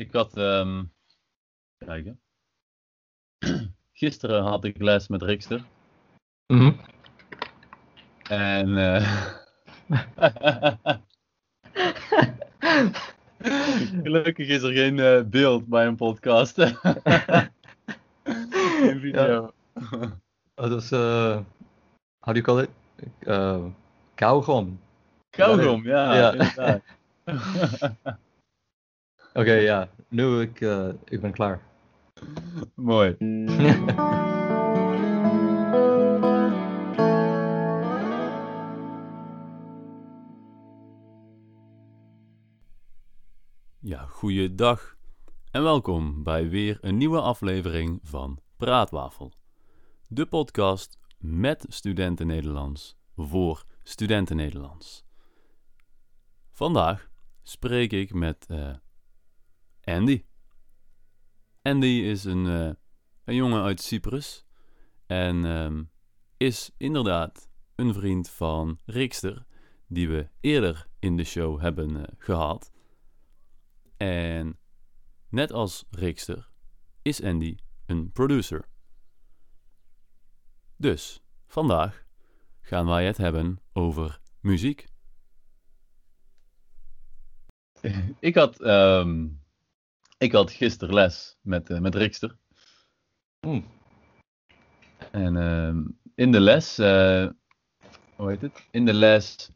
ik had, ehm kijken. Gisteren had ik les met Rikster. Mhm. En eh, gelukkig is er geen eh, beeld bij een podcast. geen video. Oh, dat is, uh, how do you call it? Uh, kauwgom. Kauwgom, ja. Ja. Oké, ja. Nu ik, eh, ik ben klaar. Mooi. Ja, goeiedag en welkom bij weer een nieuwe aflevering van Praatwafel. De podcast met studenten Nederlands voor studenten Nederlands. Vandaag spreek ik met eh, Andy. Andy is een, eh, een jongen uit Cyprus en ehm, is inderdaad een vriend van Rikster, die we eerder in de show hebben eh, gehad. En net als Rikster is Andy een producer. Dus vandaag gaan wij het hebben over muziek. Ik had, ehm, ik had gisteren les met, eh, met Rikster. Hmm. En ehm, in de les, eh, hoe heet het? In de les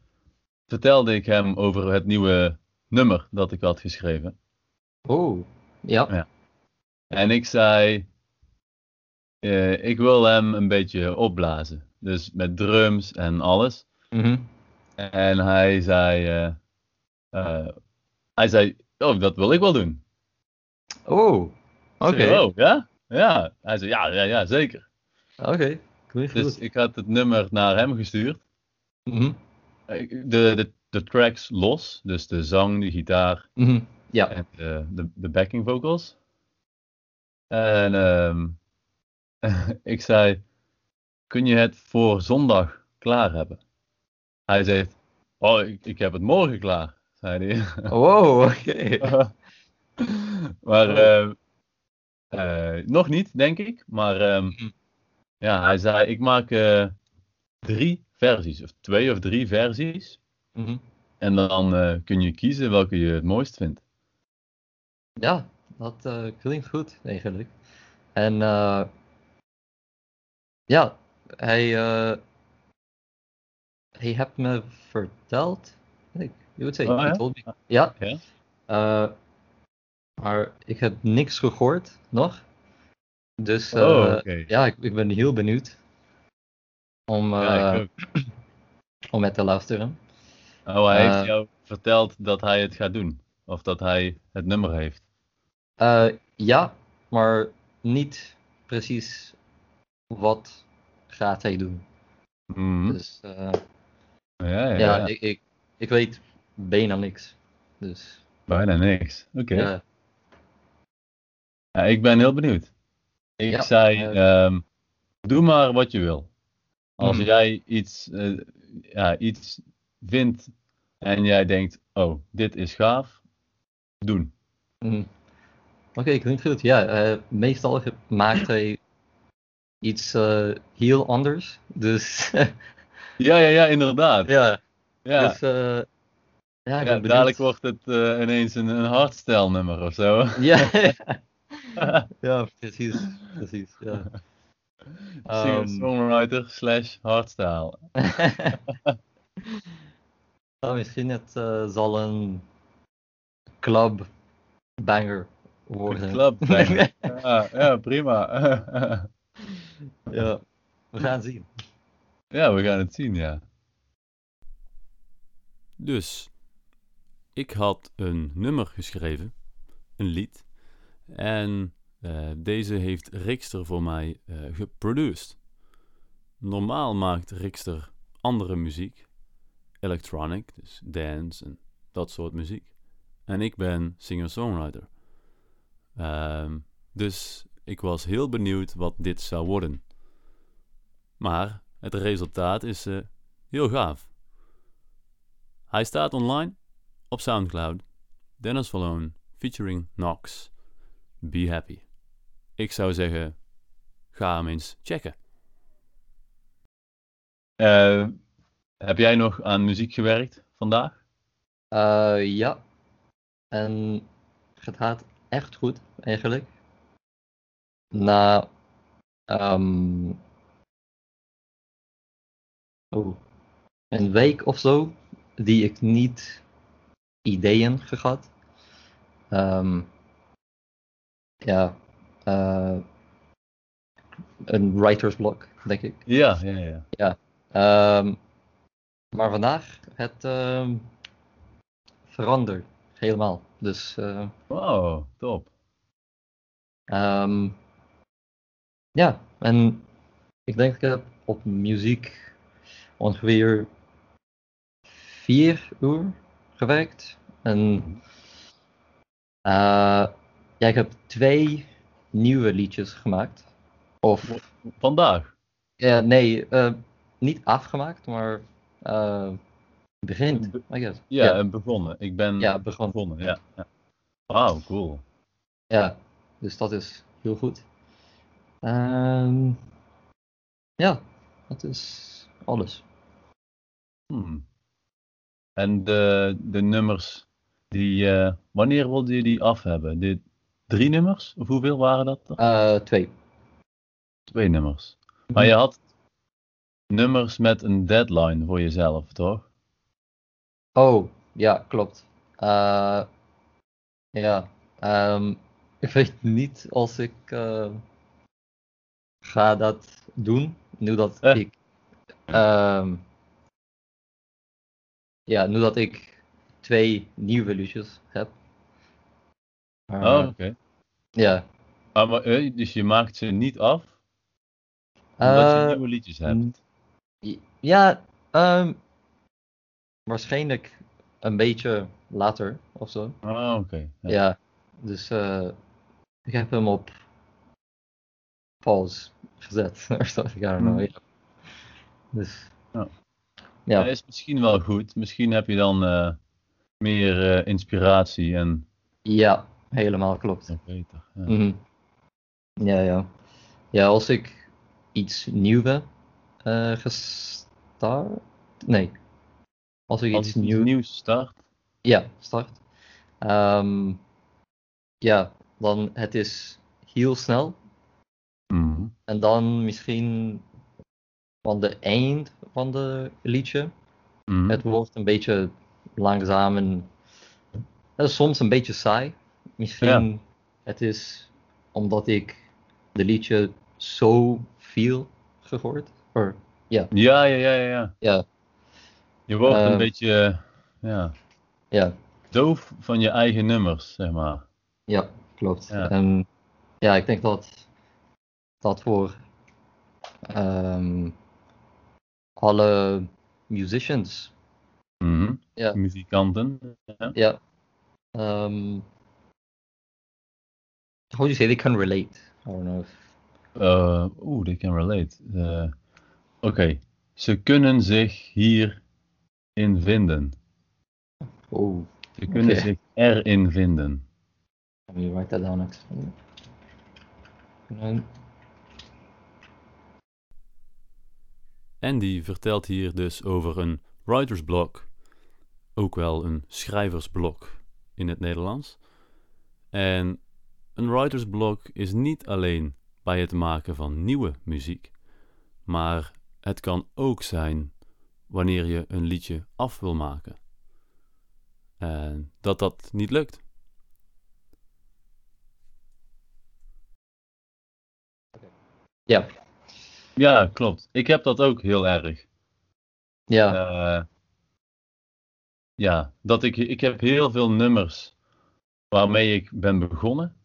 vertelde ik hem over het nieuwe nummer dat ik had geschreven. Oh, ja. Ja. En ik zei, eh, ik wil hem een beetje opblazen. Dus met drums en alles. Mhm. En hij zei, hij zei, oh, dat wil ik wel doen. Oh, oké. Oh, ja? Ja. Hij zei, ja, ja, ja, zeker. Oké, klinkt Dus goed. ik had het nummer naar hem gestuurd. Mhm. Eh, De, de, de tracks los, dus de zang, de gitaar Mhm. Ja. en de, de, de backing vocals. En ehm, ik zei, kun je het voor zondag klaar hebben? Hij zei, oh, ik, ik heb het morgen klaar, zei hij. Wow, oké. maar Oh. ehm, eh, nog niet, denk ik. Maar ehm, Mhm. ja, hij zei, ik maak eh, drie versies, of twee of drie versies. Mhm. En dan eh, kun je kiezen welke je het mooist vindt. Ja, dat klinkt goed eigenlijk. En ja, hij, hij heeft me verteld. Ik, you would say, Oh, he ja? told me. Ja. Ja? Eh, maar ik heb niks gehoord nog. Dus eh, Oh, oké. ja, ik, ik ben heel benieuwd om, Ja, eh, om het te luisteren. Oh, hij heeft Eh, jou verteld dat hij het gaat doen. Of dat hij het nummer heeft. Eh, ja, maar niet precies wat gaat hij doen. Mhm. Dus eh, ja, ja, ja, ja. Ik, ik, ik weet bijna niks. Dus Bijna niks. Oké. ja. Ja, ik ben heel benieuwd. Ik Ja, zei, eh, ehm, doe maar wat je wil. Als Mhm. jij iets, eh, ja, iets vindt en jij denkt, oh, dit is gaaf, doen. mhm. Oké, klinkt goed. Ja, eh, meestal maakt hij iets eh, heel anders. Dus Ja, ja, ja, inderdaad. ja, Ja, dus eh, ja, dadelijk wordt het eh, ineens een, een hardstyle nummer of zo. Ja, ja, precies, precies. Ja. Ehm, Singer-songwriter slash hardstyle. Nou, misschien het eh, zal een club banger worden. Club banger. ja, ja, prima. ja, we gaan zien. ja, we gaan het zien, ja. Dus, ik had een nummer geschreven, een lied. En eh, deze heeft Rikster voor mij eh geproduced. Normaal maakt Rikster andere muziek, electronic, dus dance en dat soort muziek. En ik ben singer-songwriter. Ehm, dus ik was heel benieuwd wat dit zou worden. Maar het resultaat is eh, heel gaaf. Hij staat online op Soundcloud. Dennis Verloon, featuring Knox. Be Happy. Ik zou zeggen, ga hem eens checken. Eh, heb jij nog aan muziek gewerkt vandaag? Eh, ja. En het gaat echt goed, eigenlijk. Na ehm, oh, een week of zo, die ik niet ideeën gehad. Ehm, ja, eh, een writersblok, denk ik. Ja, ja, ja. Ehm, maar vandaag, het verandert helemaal. Dus eh, Wow, top. ehm, ja, en ik denk ik heb op muziek ongeveer vier uur gewerkt. En eh, ik heb twee nieuwe liedjes gemaakt. Of Vandaag? Ja, nee, eh, niet afgemaakt, maar eh begint, I guess. Ja, en begonnen. Ik ben ja, begon. begonnen, ja. ja. Wauw, cool. Ja, dus dat is heel goed. Ehm, ja, dat is alles. Hmm. En de, de nummers, die, eh, wanneer wilde je die af hebben? De drie nummers? Of hoeveel waren dat? Eh, twee. Twee nummers. Maar je had nummers met een deadline voor jezelf, toch? Oh, ja, klopt. Eh, ja, ehm, ik weet niet als ik eh, ga dat doen, nu dat Eh. ik, ehm, ja, nu dat ik twee nieuwe liedjes heb. Oh, Eh, oké. Ja. Maar, maar, eh, dus je maakt ze niet af, omdat je Eh, nieuwe liedjes hebt. Ja, ehm, waarschijnlijk een beetje later of zo. Ah, oké. Ja. Ja, dus eh, ik heb hem op pause gezet. or something, I don't know. Hmm. ja. Dus Ja. ja, Dat is misschien wel goed. Misschien heb je dan meer inspiratie en ja, helemaal klopt. nog beter. Ja. Mhm. Ja, ja. Ja, als ik iets nieuws eh gestart. Nee. Als ik Als iets iets nieuws. start. Ja, start. Ehm, ja, dan het is heel snel. Mhm. En dan misschien van de eind van de liedje. Mhm. Het wordt een beetje langzaam en is soms een beetje saai. Misschien het is omdat ik de liedje zo veel gehoord. Or, ja, Ja, ja, ja, ja, Je wordt een Eh. beetje ja, ja, doof van je eigen nummers, zeg maar. ja, klopt. Ja. En ja, ik denk dat dat voor ehm, alle musicians, Mhm. Ja. Muzikanten. Ja. ja, um, how do you say they can relate? I don't know if Eh, Oeh, they can relate. Eh, Oké, ze kunnen zich hierin vinden. Oh, Ze kunnen zich erin vinden. let me write that down actually. En- Andy vertelt hier dus over een writersblok, ook wel een schrijversblok in het Nederlands. En een writersblok is niet alleen bij het maken van nieuwe muziek, maar het kan ook zijn wanneer je een liedje af wil maken. En dat dat niet lukt. Ja, Ja, klopt. Ik heb dat ook heel erg. ja, Eh, ja, dat ik, ik heb heel veel nummers waarmee ik ben begonnen,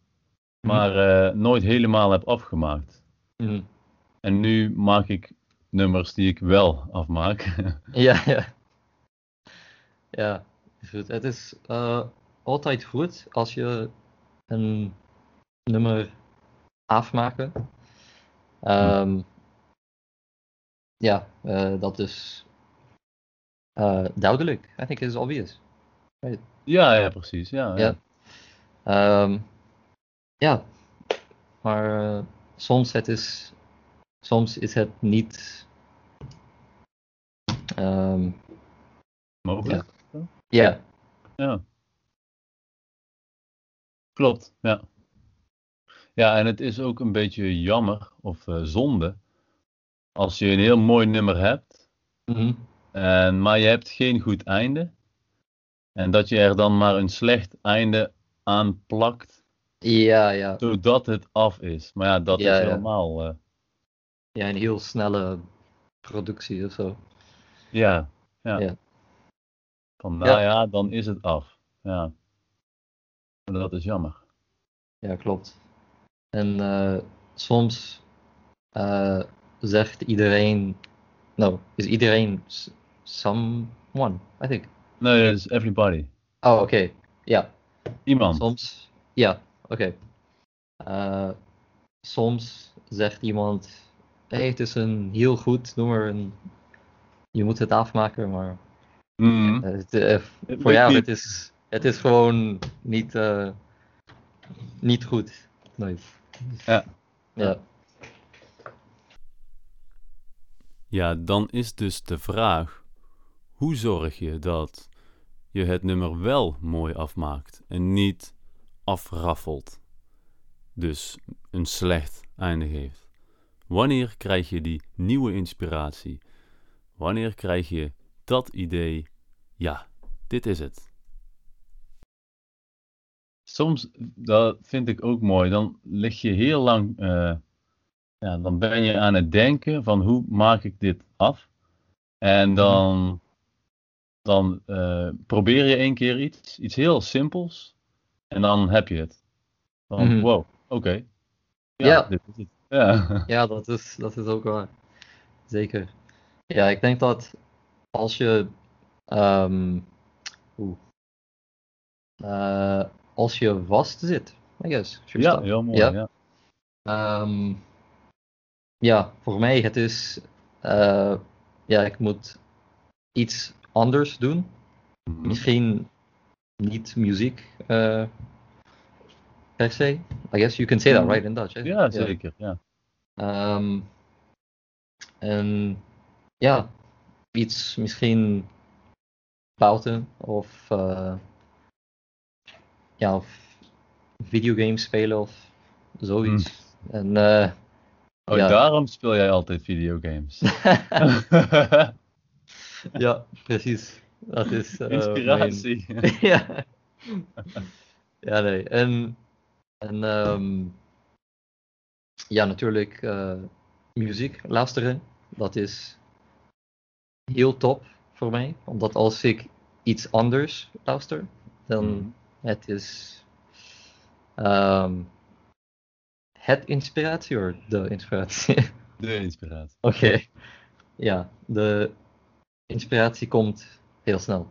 maar eh, nooit helemaal heb afgemaakt. mhm. En nu maak ik nummers die ik wel afmaak. ja, ja. Ja, is goed. Het is eh, altijd goed als je een nummer afmaken. Ehm, ja, eh, dat is duidelijk. I think it's obvious. ja, ja, precies. Ja, ja. Ja. Ehm, ja, maar eh, soms, het is, soms is het niet. ehm, Mogelijk? ja, Ja. Klopt, ja. Ja, en het is ook een beetje jammer of eh, zonde als je een heel mooi nummer hebt, mhm, en, maar je hebt geen goed einde. En dat je er dan maar een slecht einde aan plakt, ja, ja, zodat het af is. Maar ja, dat Ja, is ja. helemaal. eh, ja, een heel snelle productie of zo. ja, ja. Ja. Van Ja. nou ja, dan is het af. Ja. En dat is jammer. Ja, klopt. En eh, soms eh, zegt iedereen, no, is iedereen someone, I think. Nee, dat is everybody. Oh, oké. Ja, Iemand. soms, ja, oké. Eh, soms zegt iemand, hey, het is een heel goed nummer en je moet het afmaken, maar Mhm. eh, het, eh, voor jou, het is, het is gewoon niet, eh, niet goed. Nooit. Ja. Ja. Ja, dan is dus de vraag: hoe zorg je dat je het nummer wel mooi afmaakt en niet afraffelt? Dus een slecht einde geeft. Wanneer krijg je die nieuwe inspiratie? Wanneer krijg je dat idee? Ja, dit is het. Soms, dat vind ik ook mooi, dan lig je heel lang, eh, ja, dan ben je aan het denken van hoe maak ik dit af? En dan, dan eh, probeer je één keer iets, iets heel simpels, en dan heb je het. Van, Mhm. wow, oké. Ja. dit is het. Ja. Ja, dat is, dat is ook waar. Zeker. Ja, ik denk dat als je, ehm, oeh, eh, als je vast zit, I guess. ja, heel mooi. Ja. Ja. Ehm, ja, voor mij het is, eh, ja, ik moet iets anders doen. Mhm. Misschien niet muziek eh, per se. I guess you can say that right in Dutch. hè? Ja, zeker. Ja. Ehm, en ja, iets misschien buiten of, eh, ja, of videogames spelen of zoiets. En eh, Oh, Ja. daarom speel jij altijd videogames. ja, precies. Dat is eh, mijn- Inspiratie. ja. ja, nee. En, en ehm, ja, natuurlijk eh, muziek luisteren. Dat is heel top voor mij. Omdat als ik iets anders luister, dan Mhm. het is ehm, het inspiratie of de inspiratie. De inspiratie. Oké. Ja, de inspiratie komt heel snel.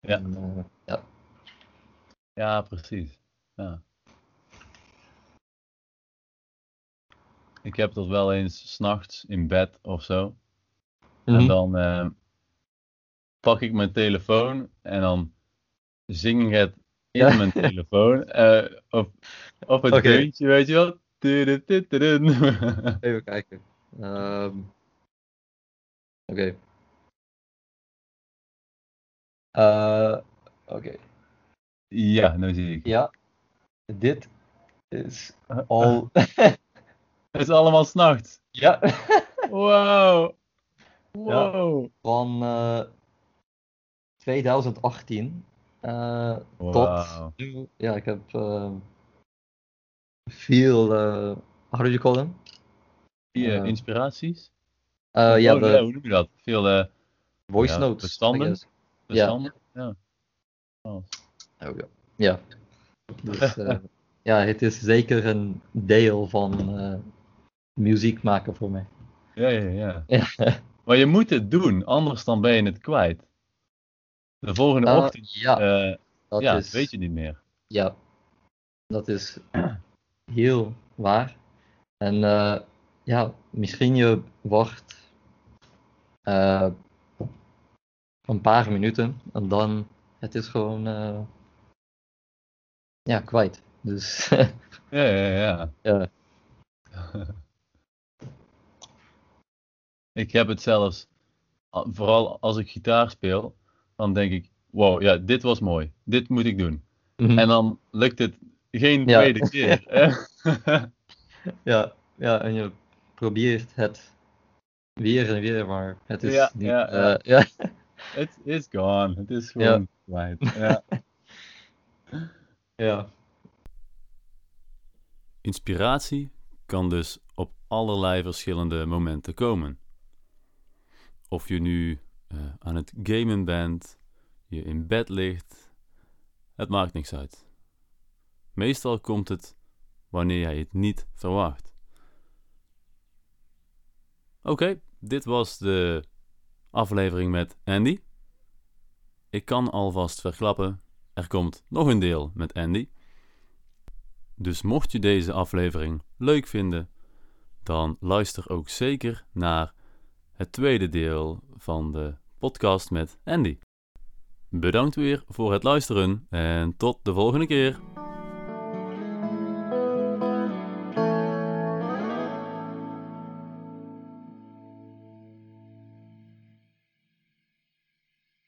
Ja. En, eh, ja. Ja, precies. Ja. Ik heb dat wel eens s'nachts in bed of zo. En Mhm. dan eh, pak ik mijn telefoon en dan zing ik het in Ja. mijn telefoon. eh of, of het Oké. deuntje, weet je wel. Even kijken. Ehm, Oké. Eh, Oké. ja, nu zie ik. Ja. Dit is al. Het is allemaal s'nachts. ja. Wow. Wow. Van eh 2018 eh, tot Wauw. nu. Ja, ik heb eh, veel. eh how do you call them? Eh, Eh, inspiraties? Eh, ja, Oh, de nee, hoe noem je dat? Veel eh, voice ja, notes. Bestanden? Bestanden? Ja. Oh. Oh, ja. ja. Dus eh, ja, het is zeker een deel van eh, muziek maken voor mij. Ja, ja, ja. Ja. Maar je moet het doen, anders dan ben je het kwijt. De volgende Eh, ochtend ja, dat ja, is, weet je niet meer. ja, dat is heel waar. En ja, misschien je wacht eh, een paar minuten en dan het is gewoon, eh, ja, kwijt. Dus Ja, ja, ja. ja. Ik heb het zelfs, vooral als ik gitaar speel, dan denk ik, wow, ja, dit was mooi. Dit moet ik doen. Mhm. En dan lukt het geen Ja. tweede keer. ja, ja, en je probeert het weer en weer, maar het is Ja, niet. ja, eh, ja. Het is gone. Het is gewoon kwijt. Ja. ja. Inspiratie kan dus op allerlei verschillende momenten komen. Of je nu eh, aan het gamen bent, je in bed ligt, het maakt niks uit. Meestal komt het wanneer jij het niet verwacht. Oké, dit was de aflevering met Andy. Ik kan alvast verklappen, er komt nog een deel met Andy. Dus mocht je deze aflevering leuk vinden, dan luister ook zeker naar het tweede deel van de podcast met Andy. Bedankt weer voor het luisteren en tot de volgende keer.